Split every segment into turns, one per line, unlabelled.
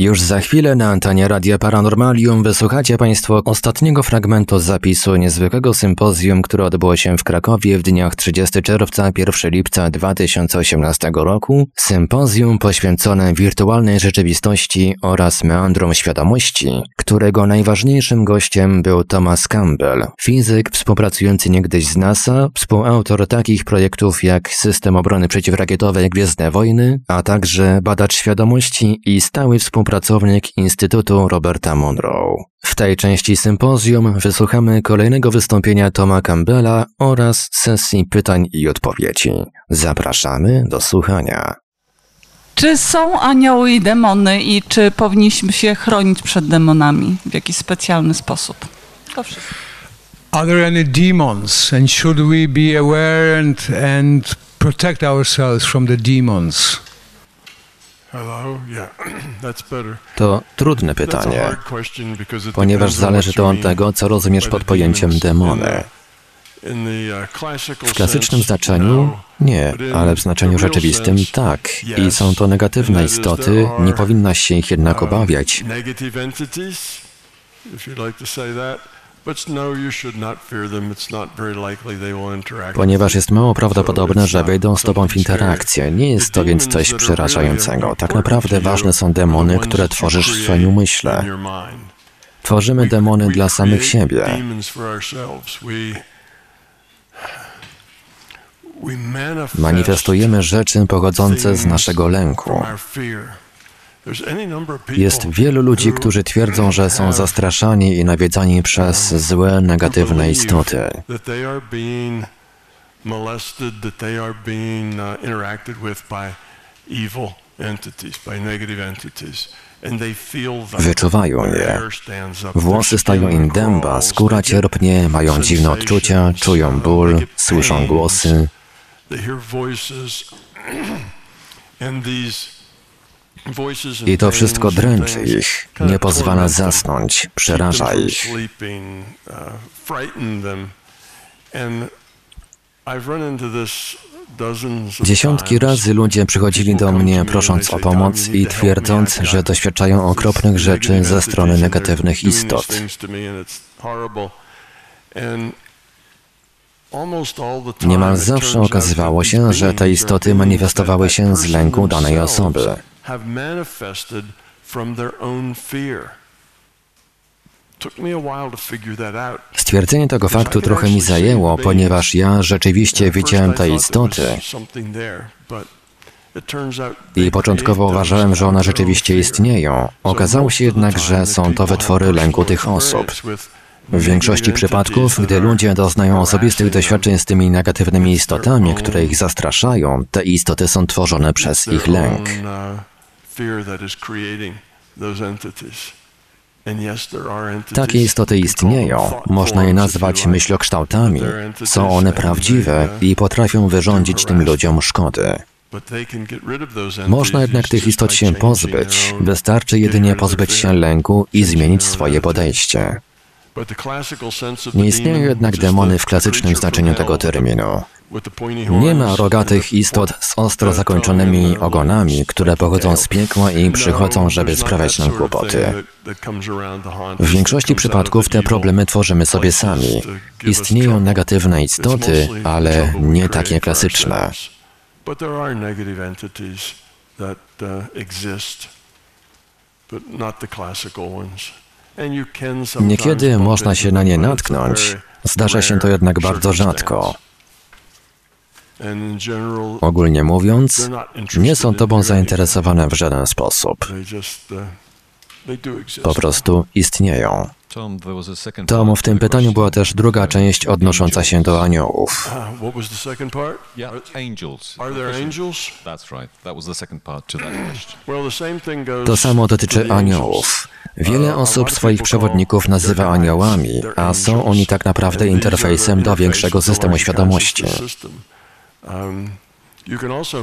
Już za chwilę na antenie Radia Paranormalium wysłuchacie Państwo ostatniego fragmentu zapisu niezwykłego sympozjum, które odbyło się w Krakowie w dniach 30 czerwca 1 lipca 2018 roku. Sympozjum poświęcone wirtualnej rzeczywistości oraz meandrom świadomości, którego najważniejszym gościem był Thomas Campbell, fizyk współpracujący niegdyś z NASA, współautor takich projektów jak System Obrony Przeciwrakietowej Gwiezdne Wojny, a także badacz świadomości i stały współpracownik pracownik Instytutu Roberta Monroe. W tej części sympozjum wysłuchamy kolejnego wystąpienia Toma Campbella oraz sesji pytań i odpowiedzi. Zapraszamy do słuchania.
Czy są anioły i demony i czy powinniśmy się chronić przed demonami w jakiś specjalny sposób? To wszystko.
Are there any demons and should we be aware and, and protect ourselves from the demons?
To trudne pytanie, ponieważ zależy to od tego, co rozumiesz pod pojęciem demony. W klasycznym znaczeniu nie, ale w znaczeniu rzeczywistym tak. I są to negatywne istoty, nie powinnaś się ich jednak obawiać. Ponieważ jest mało prawdopodobne, że wejdą z tobą w interakcję. Nie jest to więc coś przerażającego. Tak naprawdę ważne są demony, które tworzysz w swoim umyśle. Tworzymy demony dla samych siebie. Manifestujemy rzeczy pochodzące z naszego lęku. Jest wielu ludzi, którzy twierdzą, że są zastraszani i nawiedzani przez złe, negatywne istoty. Wyczuwają je. Włosy stają im dęba, skóra cierpnie, mają dziwne odczucia, czują ból, słyszą głosy. I to wszystko dręczy ich, nie pozwala zasnąć, przeraża ich. Dziesiątki razy ludzie przychodzili do mnie prosząc o pomoc i twierdząc, że doświadczają okropnych rzeczy ze strony negatywnych istot. Niemal zawsze okazywało się, że te istoty manifestowały się z lęku danej osoby have manifested from their own fear. Stwierdzenie tego faktu trochę mi zajęło, ponieważ ja rzeczywiście widziałem te istoty. I początkowo uważałem, że one rzeczywiście istnieją. Okazało się jednak, że są to wytwory lęku tych osób. W większości przypadków, gdy ludzie doznają osobistych doświadczeń z tymi negatywnymi istotami, które ich zastraszają, te istoty są tworzone przez ich lęk. Takie istoty istnieją, można je nazwać myślokształtami. Są one prawdziwe i potrafią wyrządzić tym ludziom szkody. Można jednak tych istot się pozbyć, wystarczy jedynie pozbyć się lęku i zmienić swoje podejście. Nie istnieją jednak demony w klasycznym znaczeniu tego terminu. Nie ma rogatych istot z ostro zakończonymi ogonami, które pochodzą z piekła i przychodzą, żeby sprawiać nam kłopoty. W większości przypadków te problemy tworzymy sobie sami. Istnieją negatywne istoty, ale nie takie klasyczne. Niekiedy można się na nie natknąć, zdarza się to jednak bardzo rzadko. Ogólnie mówiąc, nie są Tobą zainteresowane w żaden sposób. Po prostu istnieją. Tom, w tym pytaniu była też druga część odnosząca się do aniołów. To samo dotyczy aniołów. Wiele osób swoich przewodników nazywa aniołami, a są oni tak naprawdę interfejsem do większego systemu świadomości.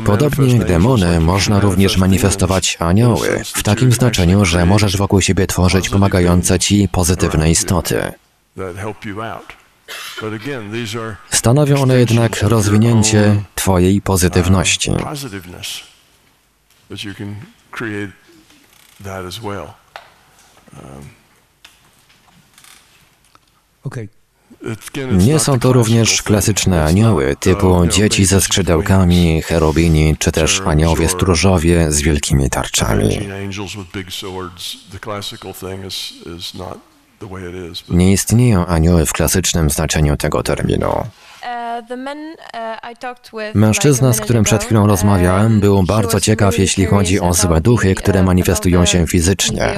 Podobnie jak demony, można również manifestować anioły, w takim znaczeniu, że możesz wokół siebie tworzyć pomagające ci pozytywne istoty. Stanowią one jednak rozwinięcie Twojej pozytywności.
well.
Okay.
Nie są to również klasyczne anioły, typu dzieci ze skrzydełkami, cherubini, czy też aniołowie stróżowie z wielkimi tarczami. Nie istnieją anioły w klasycznym znaczeniu tego terminu. Mężczyzna, z którym przed chwilą rozmawiałem, był bardzo ciekaw, jeśli chodzi o złe duchy, które manifestują się fizycznie.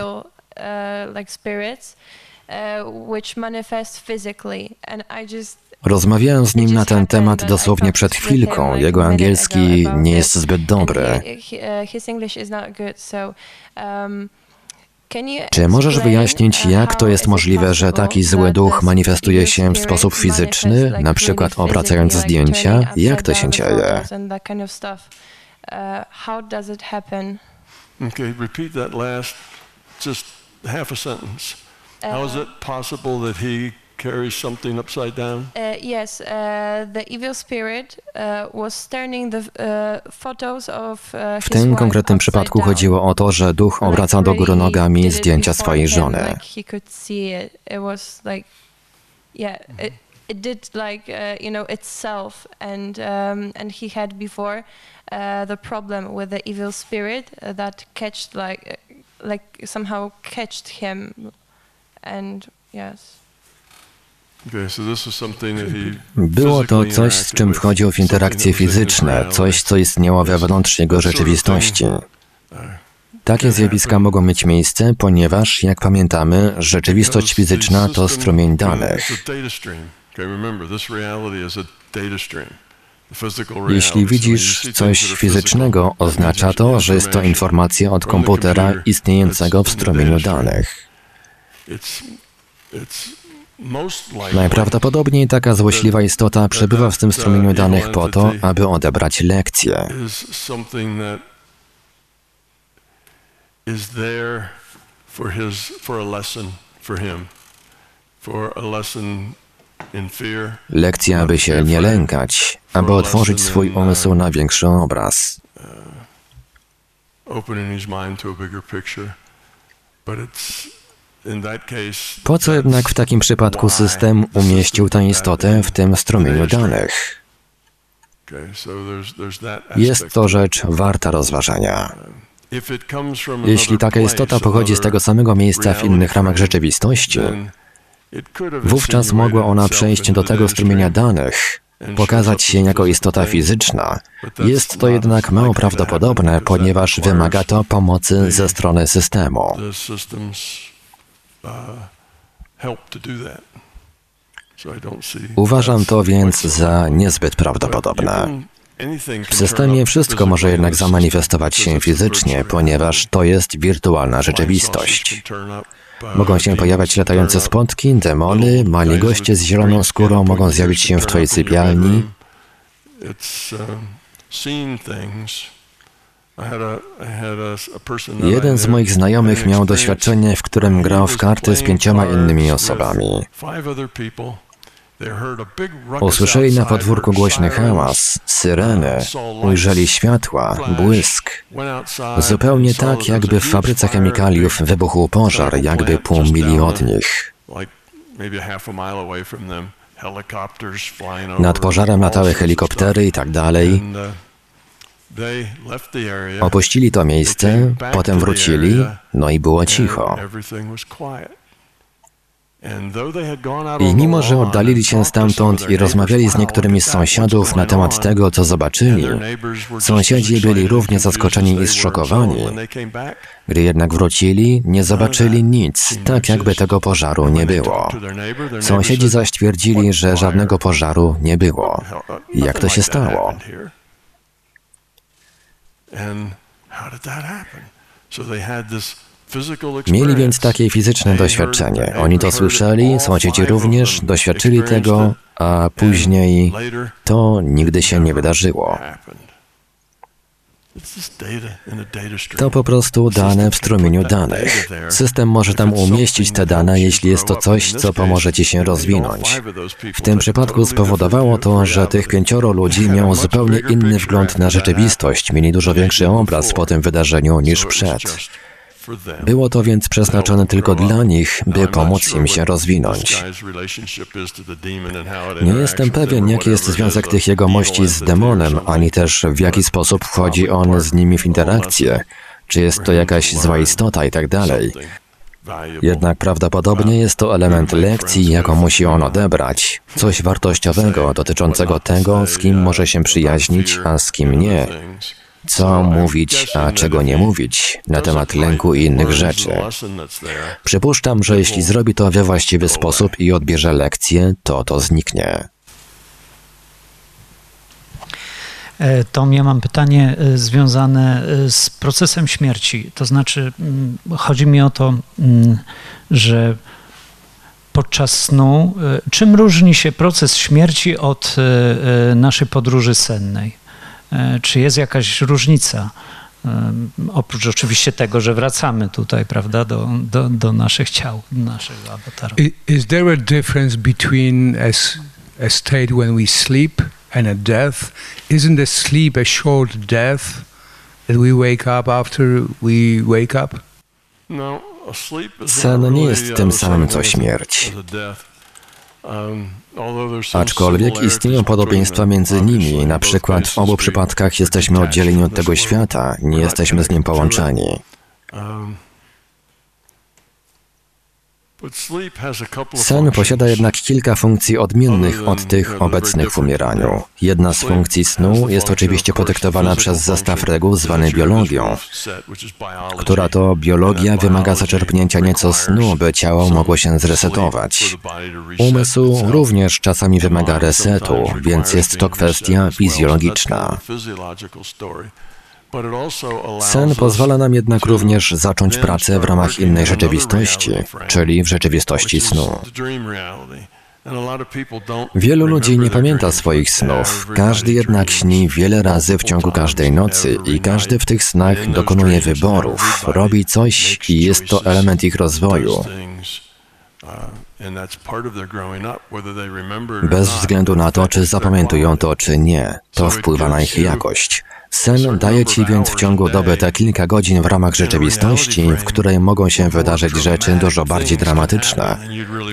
Rozmawiałem z nim na ten temat dosłownie przed chwilką. Jego angielski nie jest zbyt dobry. Czy możesz wyjaśnić, jak to jest możliwe, że taki zły duch manifestuje się w sposób fizyczny, na przykład obracając zdjęcia? Jak to się dzieje?
Okay, repeat that last, just half a sentence. How is it possible that he carries something upside down?
Uh, yes, uh, the evil spirit uh, was turning the uh, photos of uh,
W
his
tym konkretnym przypadku
down.
chodziło o to, że duch obraca do góry nogami zdjęcia swojej żony.
Like he could see it. It was like, yeah, it, it did like uh, you know itself, and um, and he had before uh, the problem with the evil spirit that catched like like somehow catched him, and yes.
Było to coś, z czym wchodził w interakcje fizyczne, coś, co istniało wewnątrz jego rzeczywistości. Takie zjawiska mogą mieć miejsce, ponieważ, jak pamiętamy, rzeczywistość fizyczna to strumień danych. Jeśli widzisz coś fizycznego, oznacza to, że jest to informacja od komputera istniejącego w strumieniu danych. Najprawdopodobniej taka złośliwa istota przebywa w tym strumieniu danych po to, aby odebrać lekcję. Lekcja, aby się nie lękać, aby otworzyć swój umysł na większy obraz.
opening his mind to a bigger picture but it's
Po co jednak w takim przypadku system umieścił tę istotę w tym strumieniu danych? Jest to rzecz warta rozważania. Jeśli taka istota pochodzi z tego samego miejsca w innych ramach rzeczywistości, wówczas mogła ona przejść do tego strumienia danych, pokazać się jako istota fizyczna. Jest to jednak mało prawdopodobne, ponieważ wymaga to pomocy ze strony systemu. Uważam to więc za niezbyt prawdopodobne. W systemie wszystko może jednak zamanifestować się fizycznie, ponieważ to jest wirtualna rzeczywistość.
Uh,
Mogą się pojawiać latające spotki, demony, mali goście z zieloną skórą mogą zjawić się w twojej sypialni. Jeden z moich znajomych miał doświadczenie, w którym grał w karty z pięcioma innymi osobami. Usłyszeli na podwórku głośny hałas, syreny, ujrzeli światła, błysk. Zupełnie tak, jakby w fabryce chemikaliów wybuchł pożar, jakby pół mili od nich. Nad pożarem latały helikoptery i tak dalej. Opuścili to miejsce, potem wrócili, no i było cicho. I mimo, że oddalili się stamtąd i rozmawiali z niektórymi z sąsiadów na temat tego, co zobaczyli, sąsiedzi byli równie zaskoczeni
as
i zszokowani. Gdy jednak wrócili, nie zobaczyli nic, tak jakby tego pożaru nie było. Sąsiedzi zaś twierdzili, że żadnego pożaru nie było.
"Hell, uh,
Jak to się stało?
Happened here." And how did that happen? So they had this
Mieli więc takie fizyczne doświadczenie. Oni to słyszeli, sąsiedzi również doświadczyli tego, a później to nigdy się nie wydarzyło. To po prostu dane w strumieniu danych. System może tam umieścić te dane, jeśli jest to coś, co pomoże ci się rozwinąć. W tym przypadku spowodowało to, że tych pięcioro ludzi miało zupełnie inny wgląd na rzeczywistość, mieli dużo większy obraz po tym wydarzeniu niż przed. Było to więc przeznaczone tylko dla nich, by pomóc im się rozwinąć. Nie jestem pewien, jaki jest związek tych
the
jegomości
evil
z demonem, ani też w jaki sposób wchodzi on z nimi w interakcję. Czy jest to jakaś zła istota i tak dalej. Jednak prawdopodobnie jest to element lekcji, jaką musi on odebrać. Coś wartościowego dotyczącego tego, z kim może się przyjaźnić, a z kim nie. Co mówić, a czego nie mówić na temat lęku i innych rzeczy. Przypuszczam, że jeśli zrobi to we właściwy sposób i odbierze lekcję, to to zniknie.
E, Tom, ja mam pytanie e, związane e, z procesem śmierci. To znaczy, mm, chodzi mi o to, mm, że podczas snu, czym różni się proces śmierci od naszej podróży sennej? E, Czy jest jakaś różnica? E, Oprócz oczywiście tego, że wracamy tutaj, prawda, do, do, do naszych ciał, do naszego awatara.
I- Is there a difference between a, a state when we sleep and a death? Isn't a sleep a short death that we wake up after we wake up?
No,
Sen nie jest tym samym, co śmierć. Aczkolwiek
similarities
istnieją podobieństwa między nimi. Na przykład w obu przypadkach jesteśmy oddzieleni od tego świata, nie jesteśmy z nim połączeni.
Um, but sleep has a couple of
Sen posiada jednak kilka funkcji odmiennych od tych obecnych w umieraniu. Jedna z funkcji snu jest oczywiście podyktowana przez zestaw reguł zwany biologią, która to biologia wymaga zaczerpnięcia nieco snu, by ciało mogło się zresetować. Umysł również czasami wymaga resetu, więc jest to kwestia fizjologiczna. Sen pozwala nam jednak również zacząć pracę w ramach innej rzeczywistości, czyli w rzeczywistości snu. Wielu ludzi nie pamięta swoich snów, każdy jednak śni wiele razy w ciągu każdej nocy i każdy w tych snach dokonuje wyborów, robi coś i jest to element ich rozwoju. Bez względu na to, czy zapamiętują to, czy nie, to wpływa na ich jakość. Sen daje ci więc w ciągu doby te kilka godzin w ramach rzeczywistości, w której mogą się wydarzyć rzeczy dużo bardziej dramatyczne,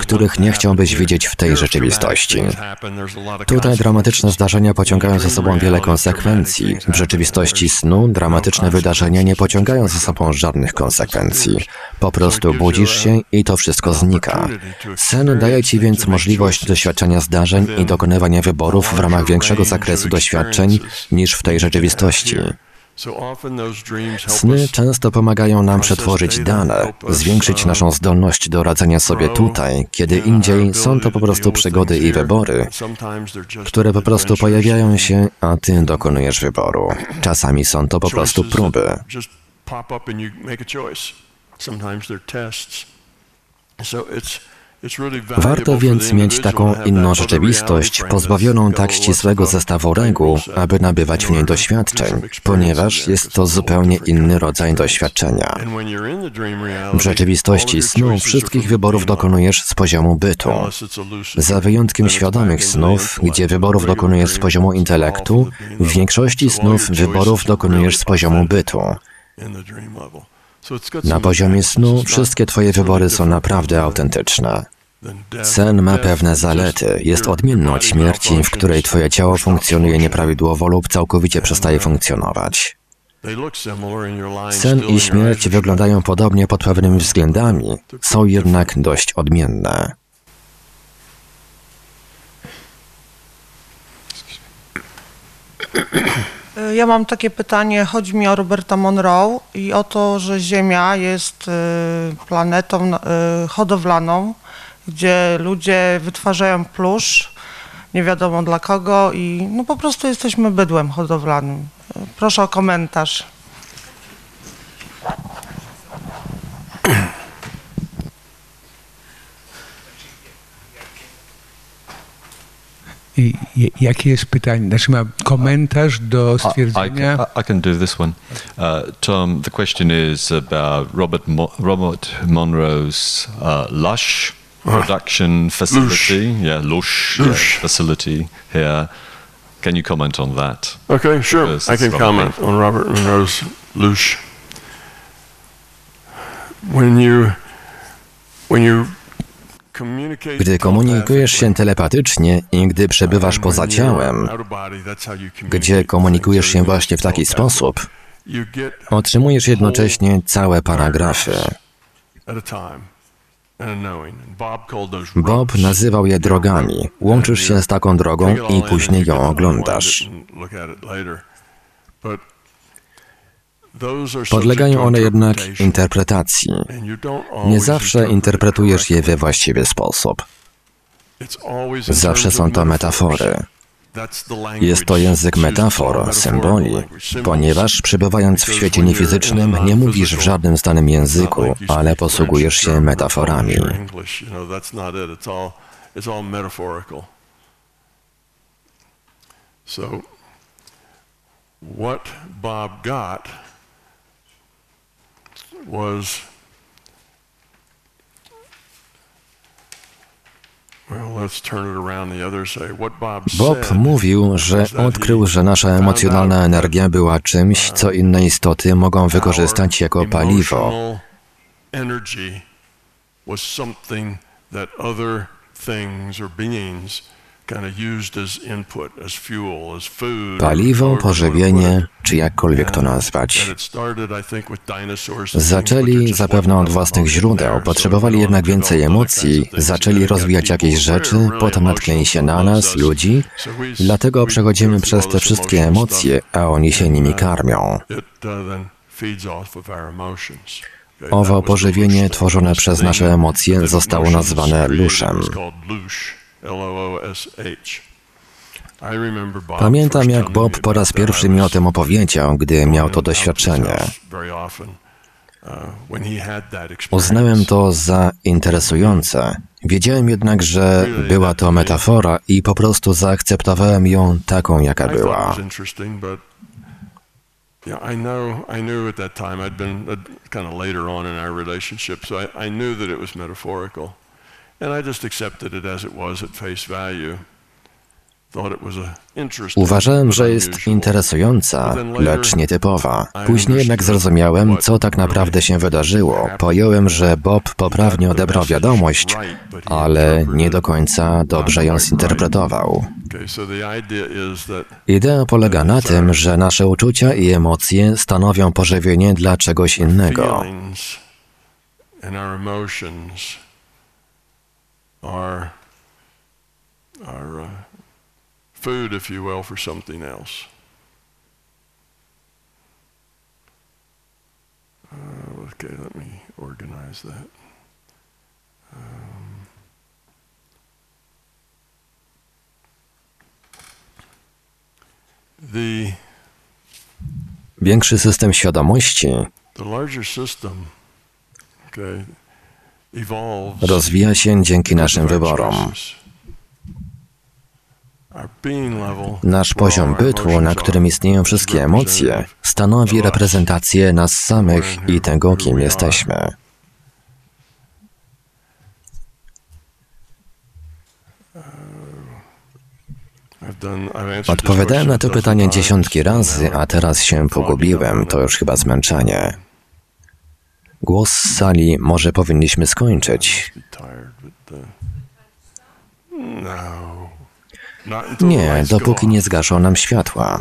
których nie chciałbyś widzieć w tej rzeczywistości. Tutaj dramatyczne zdarzenia pociągają za sobą wiele konsekwencji. W rzeczywistości snu dramatyczne wydarzenia nie pociągają za sobą żadnych konsekwencji. Po prostu budzisz się i to wszystko znika. Sen daje ci więc możliwość doświadczenia zdarzeń i dokonywania wyborów w ramach większego zakresu doświadczeń niż w tej rzeczywistości. Sny często pomagają nam przetworzyć dane, zwiększyć naszą zdolność do radzenia sobie tutaj, kiedy indziej są to po prostu przygody i wybory, które po prostu pojawiają się, a ty dokonujesz wyboru. Czasami są to po prostu próby. Warto więc mieć taką inną rzeczywistość, pozbawioną tak ścisłego zestawu reguł, aby nabywać w niej doświadczeń, ponieważ jest to zupełnie inny rodzaj doświadczenia. W rzeczywistości snu wszystkich wyborów dokonujesz z poziomu bytu. Za wyjątkiem świadomych snów, gdzie wyborów dokonujesz z poziomu intelektu, w większości snów wyborów dokonujesz z poziomu bytu. Na poziomie snu wszystkie Twoje wybory są naprawdę autentyczne. Sen ma pewne zalety. Jest odmienny od śmierci, w której Twoje ciało funkcjonuje nieprawidłowo lub całkowicie przestaje funkcjonować. Sen i śmierć wyglądają podobnie pod pewnymi względami, są jednak dość odmienne.
Ja mam takie pytanie, chodzi mi o Roberta Monroe i o to, że Ziemia jest y, planetą y, hodowlaną, gdzie ludzie wytwarzają plusz, nie wiadomo dla kogo i no po prostu jesteśmy bydłem hodowlanym. Proszę o komentarz.
I, i- jakie jest pytanie? Znaczy ma komentarz do
I, I,
stwierdzenia?
can, I can do this one. Uh, Tom, the question is about Robert Mo- Robert Monroe's uh, Lush production facility. Yeah, Lush, yeah,
Lush.
facility here. Can you comment on that?
Okay, sure.
Because
I can
Robert
comment on Robert Monroe's Lush. when you when you communicate
Gdy komunikujesz się telepatycznie i gdy przebywasz poza ciałem, gdzie komunikujesz się właśnie w taki sposób, otrzymujesz jednocześnie całe paragrafy. Bob nazywał je drogami. Łączysz się z taką drogą i później ją oglądasz. Podlegają one jednak interpretacji. Nie zawsze interpretujesz je we właściwy sposób. Zawsze są to metafory. Jest to język metafor, symboli, ponieważ przebywając w świecie niefizycznym nie mówisz w żadnym znanym języku, ale posługujesz się metaforami.
So, what Bob got was
Bob mówił, że odkrył, że nasza emocjonalna energia była czymś, co inne istoty mogą wykorzystać jako paliwo. Paliwo, pożywienie, czy jakkolwiek to nazwać. Zaczęli zapewne od własnych źródeł, potrzebowali jednak więcej emocji, zaczęli rozwijać jakieś rzeczy, potem natknęli się na nas, ludzi, dlatego przechodzimy przez te wszystkie emocje, a oni się nimi karmią. Owo pożywienie tworzone przez nasze emocje zostało nazwane luszem. Pamiętam, jak Bob po raz pierwszy mi o tym opowiedział, gdy miał to doświadczenie. Uznałem to za interesujące. Wiedziałem jednak, że była to metafora i po prostu zaakceptowałem ją taką, jaka była. Uważałem, że jest interesująca, lecz nietypowa. Później jednak zrozumiałem, co tak naprawdę się wydarzyło. Pojąłem, że Bob poprawnie odebrał wiadomość, ale nie do końca dobrze ją zinterpretował. Idea polega na tym, że nasze uczucia i emocje stanowią pożywienie dla czegoś innego.
Are, are, uh, food, if you will, for something else. Uh, okay, let me organize that. Um, the,
Większy system świadomości
the larger system, okay,
rozwija się dzięki naszym wyborom. Nasz poziom bytu, na którym istnieją wszystkie emocje, stanowi reprezentację nas samych i tego, kim jesteśmy. Odpowiadałem na to pytanie dziesiątki razy, a teraz się pogubiłem. To już chyba zmęczenie. Głos z sali, może powinniśmy skończyć. Nie, dopóki nie zgaszą nam światła.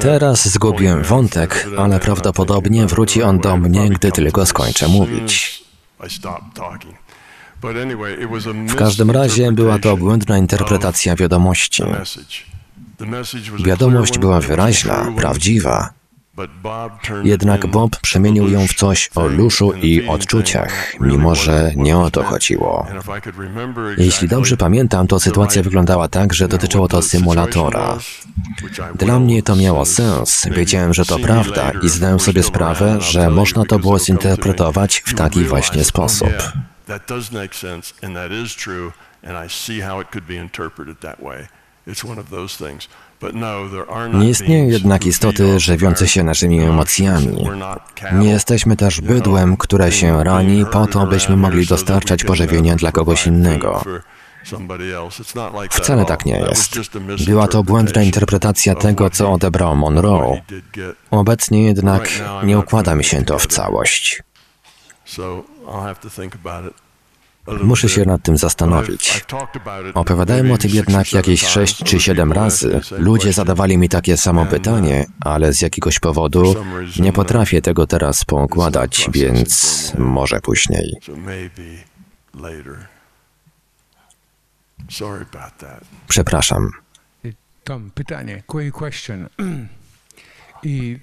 Teraz zgubiłem wątek, ale prawdopodobnie wróci on do mnie, gdy tylko skończę mówić. W każdym razie była to błędna interpretacja wiadomości. Wiadomość była wyraźna, prawdziwa. Jednak Bob przemienił ją w coś o luszu i odczuciach, mimo że nie o to chodziło. Jeśli dobrze pamiętam, to sytuacja wyglądała tak, że dotyczyło to symulatora. Dla mnie to miało sens, wiedziałem, że to prawda i zdałem sobie sprawę, że można to było zinterpretować w taki właśnie sposób.
It's one of those things. No,
Nie istnieją jednak istoty żywiące się naszymi emocjami. Nie jesteśmy też bydłem, które się rani po to, byśmy mogli dostarczać pożywienia dla kogoś innego. Wcale tak nie jest. Była to błędna interpretacja tego, co odebrał Monroe. Obecnie jednak nie układa mi się to w całość. Muszę się nad tym zastanowić. Opowiadałem o tym jednak jakieś sześć czy siedem razy. Ludzie zadawali mi takie samo pytanie, ale z jakiegoś powodu nie potrafię tego teraz poukładać, więc może później. Przepraszam.
Tom, pytanie, quick question. I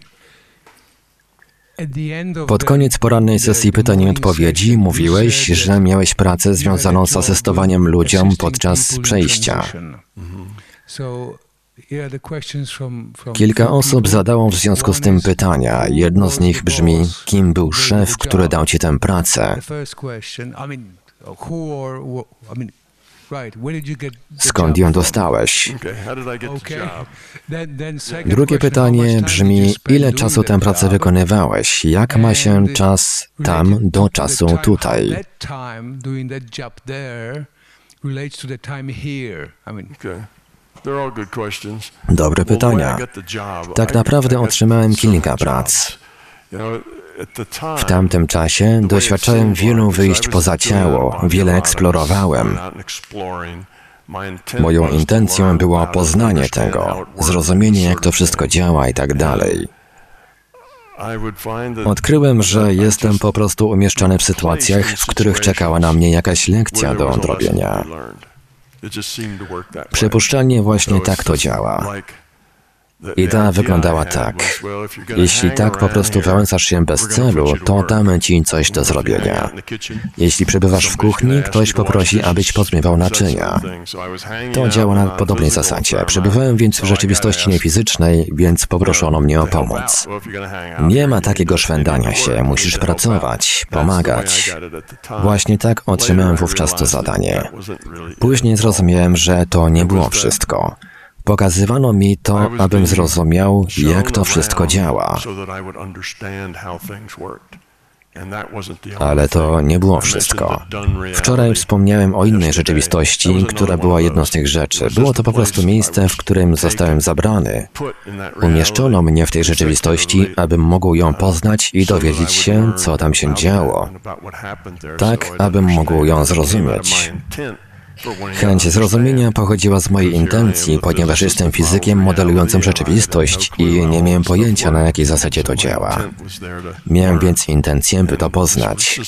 pod koniec porannej sesji pytań i odpowiedzi mówiłeś, że miałeś pracę związaną z asystowaniem ludziom podczas przejścia. Kilka osób zadało w związku z tym pytania. Jedno z nich brzmi, kim był szef, który dał ci tę pracę? Skąd ją dostałeś? Drugie pytanie brzmi, ile czasu tę pracę wykonywałeś? Jak ma się czas tam do czasu tutaj? Dobre pytania. Tak naprawdę otrzymałem kilka prac. W tamtym czasie doświadczałem wielu wyjść poza ciało, wiele eksplorowałem. Moją intencją było poznanie tego, zrozumienie, jak to wszystko działa i tak dalej. Odkryłem, że jestem po prostu umieszczony w sytuacjach, w których czekała na mnie jakaś lekcja do odrobienia. Przypuszczalnie właśnie tak to działa. Idea wyglądała tak. Jeśli tak po prostu wałęsasz się bez celu, to damy ci coś do zrobienia. Jeśli przebywasz w kuchni, ktoś poprosi, abyś pozmywał naczynia. To działa na podobnej zasadzie. Przebywałem więc w rzeczywistości niefizycznej, więc poproszono mnie o pomoc. Nie ma takiego szwendania się, musisz pracować, pomagać. Właśnie tak otrzymałem wówczas to zadanie. Później zrozumiałem, że to nie było wszystko. Pokazywano mi to, abym zrozumiał, jak to wszystko działa. Ale to nie było wszystko. Wczoraj wspomniałem o innej rzeczywistości, która była jedną z tych rzeczy. Było to po prostu miejsce, w którym zostałem zabrany. Umieszczono mnie w tej rzeczywistości, abym mógł ją poznać i dowiedzieć się, co tam się działo. Tak, abym mógł ją zrozumieć. Chęć zrozumienia pochodziła z mojej intencji, ponieważ jestem fizykiem modelującym rzeczywistość i nie miałem pojęcia, na jakiej zasadzie to działa. Miałem więc intencję, by to poznać.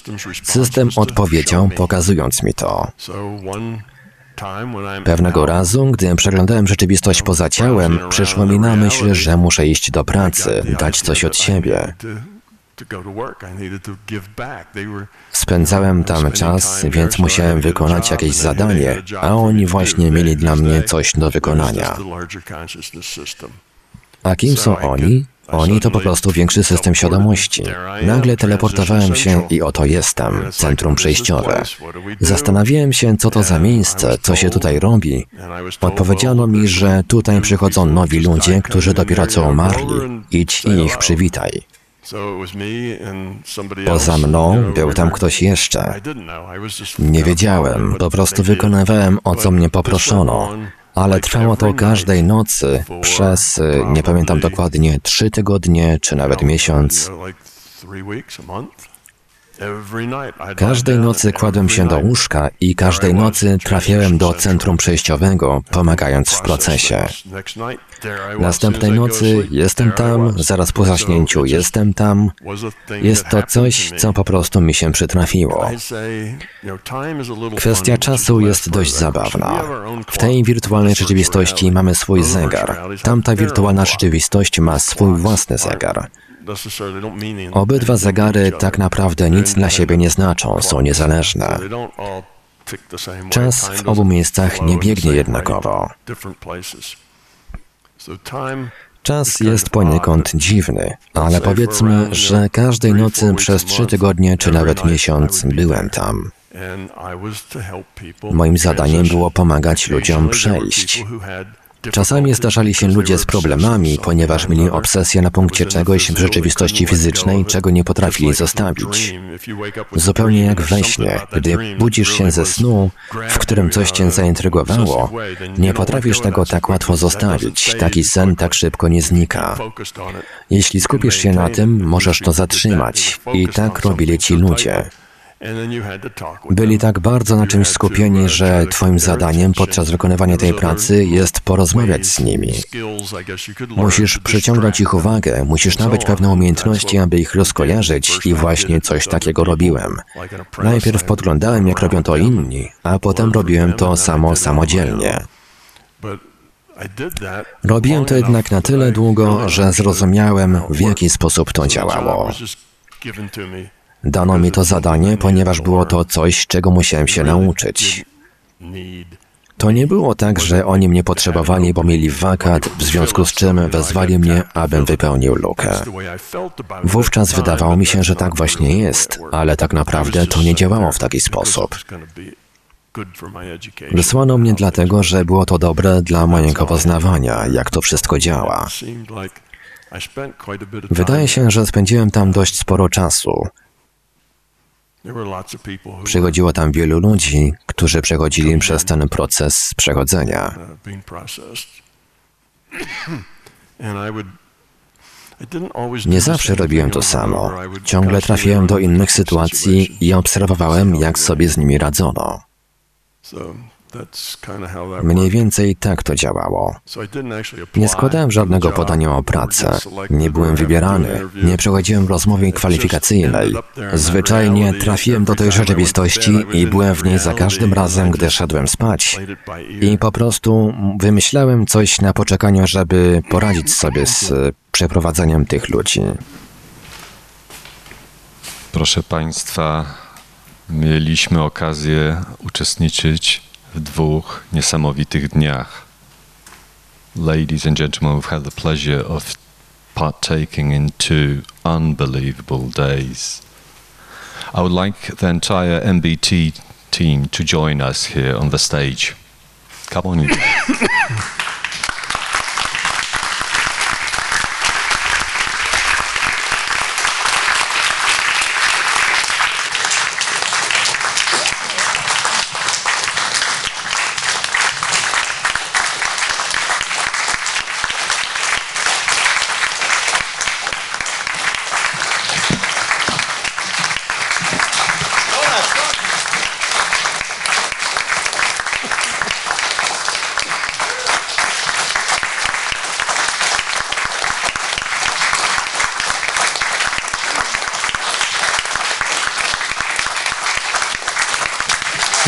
System odpowiedział, pokazując mi to. Pewnego razu, gdy przeglądałem rzeczywistość poza ciałem, przyszło mi na myśl, że muszę iść do pracy, dać coś od siebie. Spędzałem tam czas, więc musiałem wykonać jakieś zadanie, a oni właśnie mieli dla mnie coś do wykonania. A kim są oni? Oni to po prostu większy system świadomości. Nagle teleportowałem się i oto jestem, centrum przejściowe. Zastanawiałem się, co to za miejsce, co się tutaj robi. Odpowiedziano mi, że tutaj przychodzą nowi ludzie, którzy dopiero co umarli. Idź i ich przywitaj. Poza mną był tam ktoś jeszcze. Nie wiedziałem, po prostu wykonywałem o co mnie poproszono. Ale trwało to każdej nocy przez, nie pamiętam dokładnie, trzy tygodnie czy nawet miesiąc. Każdej nocy kładłem się do łóżka i każdej nocy trafiałem do centrum przejściowego, pomagając w procesie. Następnej nocy jestem tam, zaraz po zaśnięciu jestem tam. Jest to coś, co po prostu mi się przytrafiło. Kwestia czasu jest dość zabawna. W tej wirtualnej rzeczywistości mamy swój zegar. Tamta wirtualna rzeczywistość ma swój własny zegar. Obydwa zegary tak naprawdę nic dla siebie nie znaczą, są niezależne. Czas w obu miejscach nie biegnie jednakowo. Czas jest poniekąd dziwny, ale powiedzmy, że każdej nocy przez trzy tygodnie czy nawet miesiąc byłem tam. Moim zadaniem było pomagać ludziom przejść. Czasami zdarzali się ludzie z problemami, ponieważ mieli obsesję na punkcie czegoś w rzeczywistości fizycznej, czego nie potrafili zostawić. Zupełnie jak we śnie, gdy budzisz się ze snu, w którym coś cię zaintrygowało, nie potrafisz tego tak łatwo zostawić. Taki sen tak szybko nie znika. Jeśli skupisz się na tym, możesz to zatrzymać. I tak robili ci ludzie. Byli tak bardzo na czymś skupieni, że Twoim zadaniem podczas wykonywania tej pracy jest porozmawiać z nimi. Musisz przyciągnąć ich uwagę, musisz nabyć pewne umiejętności, aby ich rozkojarzyć i właśnie coś takiego robiłem. Najpierw podglądałem, jak robią to inni, a potem robiłem to samo samodzielnie. Robiłem to jednak na tyle długo, że zrozumiałem, w jaki sposób to działało. Dano mi to zadanie, ponieważ było to coś, czego musiałem się nauczyć. To nie było tak, że oni mnie potrzebowali, bo mieli wakat, w związku z czym wezwali mnie, abym wypełnił lukę. Wówczas wydawało mi się, że tak właśnie jest, ale tak naprawdę to nie działało w taki sposób. Wysłano mnie dlatego, że było to dobre dla mojego poznawania, jak to wszystko działa. Wydaje się, że spędziłem tam dość sporo czasu. Przychodziło tam wielu ludzi, którzy przechodzili przez ten proces przechodzenia. Nie zawsze robiłem to samo. Ciągle trafiłem do innych sytuacji i obserwowałem, jak sobie z nimi radzono. Mniej więcej tak to działało. Nie składałem żadnego podania o pracę, nie byłem wybierany, nie przechodziłem rozmowy kwalifikacyjnej. Zwyczajnie trafiłem do tej rzeczywistości i byłem w niej za każdym razem, gdy szedłem spać. I po prostu wymyślałem coś na poczekaniu, żeby poradzić sobie z przeprowadzeniem tych ludzi.
Proszę Państwa, mieliśmy okazję uczestniczyć w dwóch niesamowitych dniach. Ladies and gentlemen, we've had the pleasure of partaking in two unbelievable days. I would like the entire MBT team to join us here on the stage. Come on in.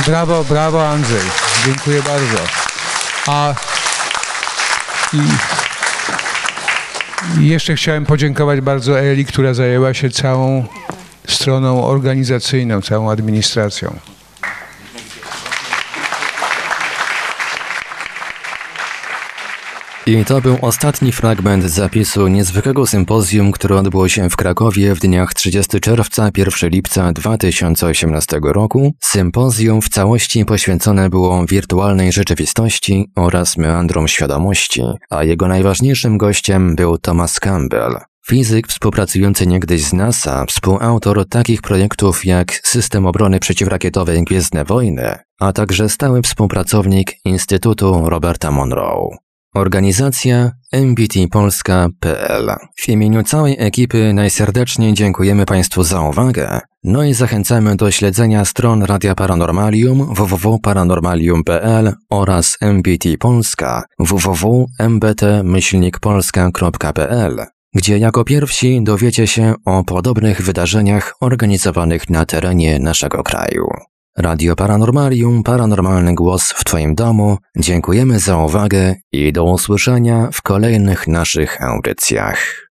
Brawo, brawo Andrzej. Dziękuję bardzo. A i, i jeszcze chciałem podziękować bardzo Eli, która zajęła się całą stroną organizacyjną, całą administracją.
I to był ostatni fragment zapisu niezwykłego sympozjum, które odbyło się w Krakowie w dniach 30 czerwca 1 lipca 2018 roku. Sympozjum w całości poświęcone było wirtualnej rzeczywistości oraz meandrom świadomości, a jego najważniejszym gościem był Thomas Campbell. Fizyk współpracujący niegdyś z NASA, współautor takich projektów jak System Obrony Przeciwrakietowej Gwiezdne Wojny, a także stały współpracownik Instytutu Roberta Monroe. Organizacja mbtpolska.pl W imieniu całej ekipy najserdeczniej dziękujemy Państwu za uwagę, no i zachęcamy do śledzenia stron Radia Paranormalium www.paranormalium.pl oraz MBT Polska www.mbt-polska.pl gdzie jako pierwsi dowiecie się o podobnych wydarzeniach organizowanych na terenie naszego kraju. Radio Paranormalium, paranormalny głos w Twoim domu. Dziękujemy za uwagę i do usłyszenia w kolejnych naszych audycjach.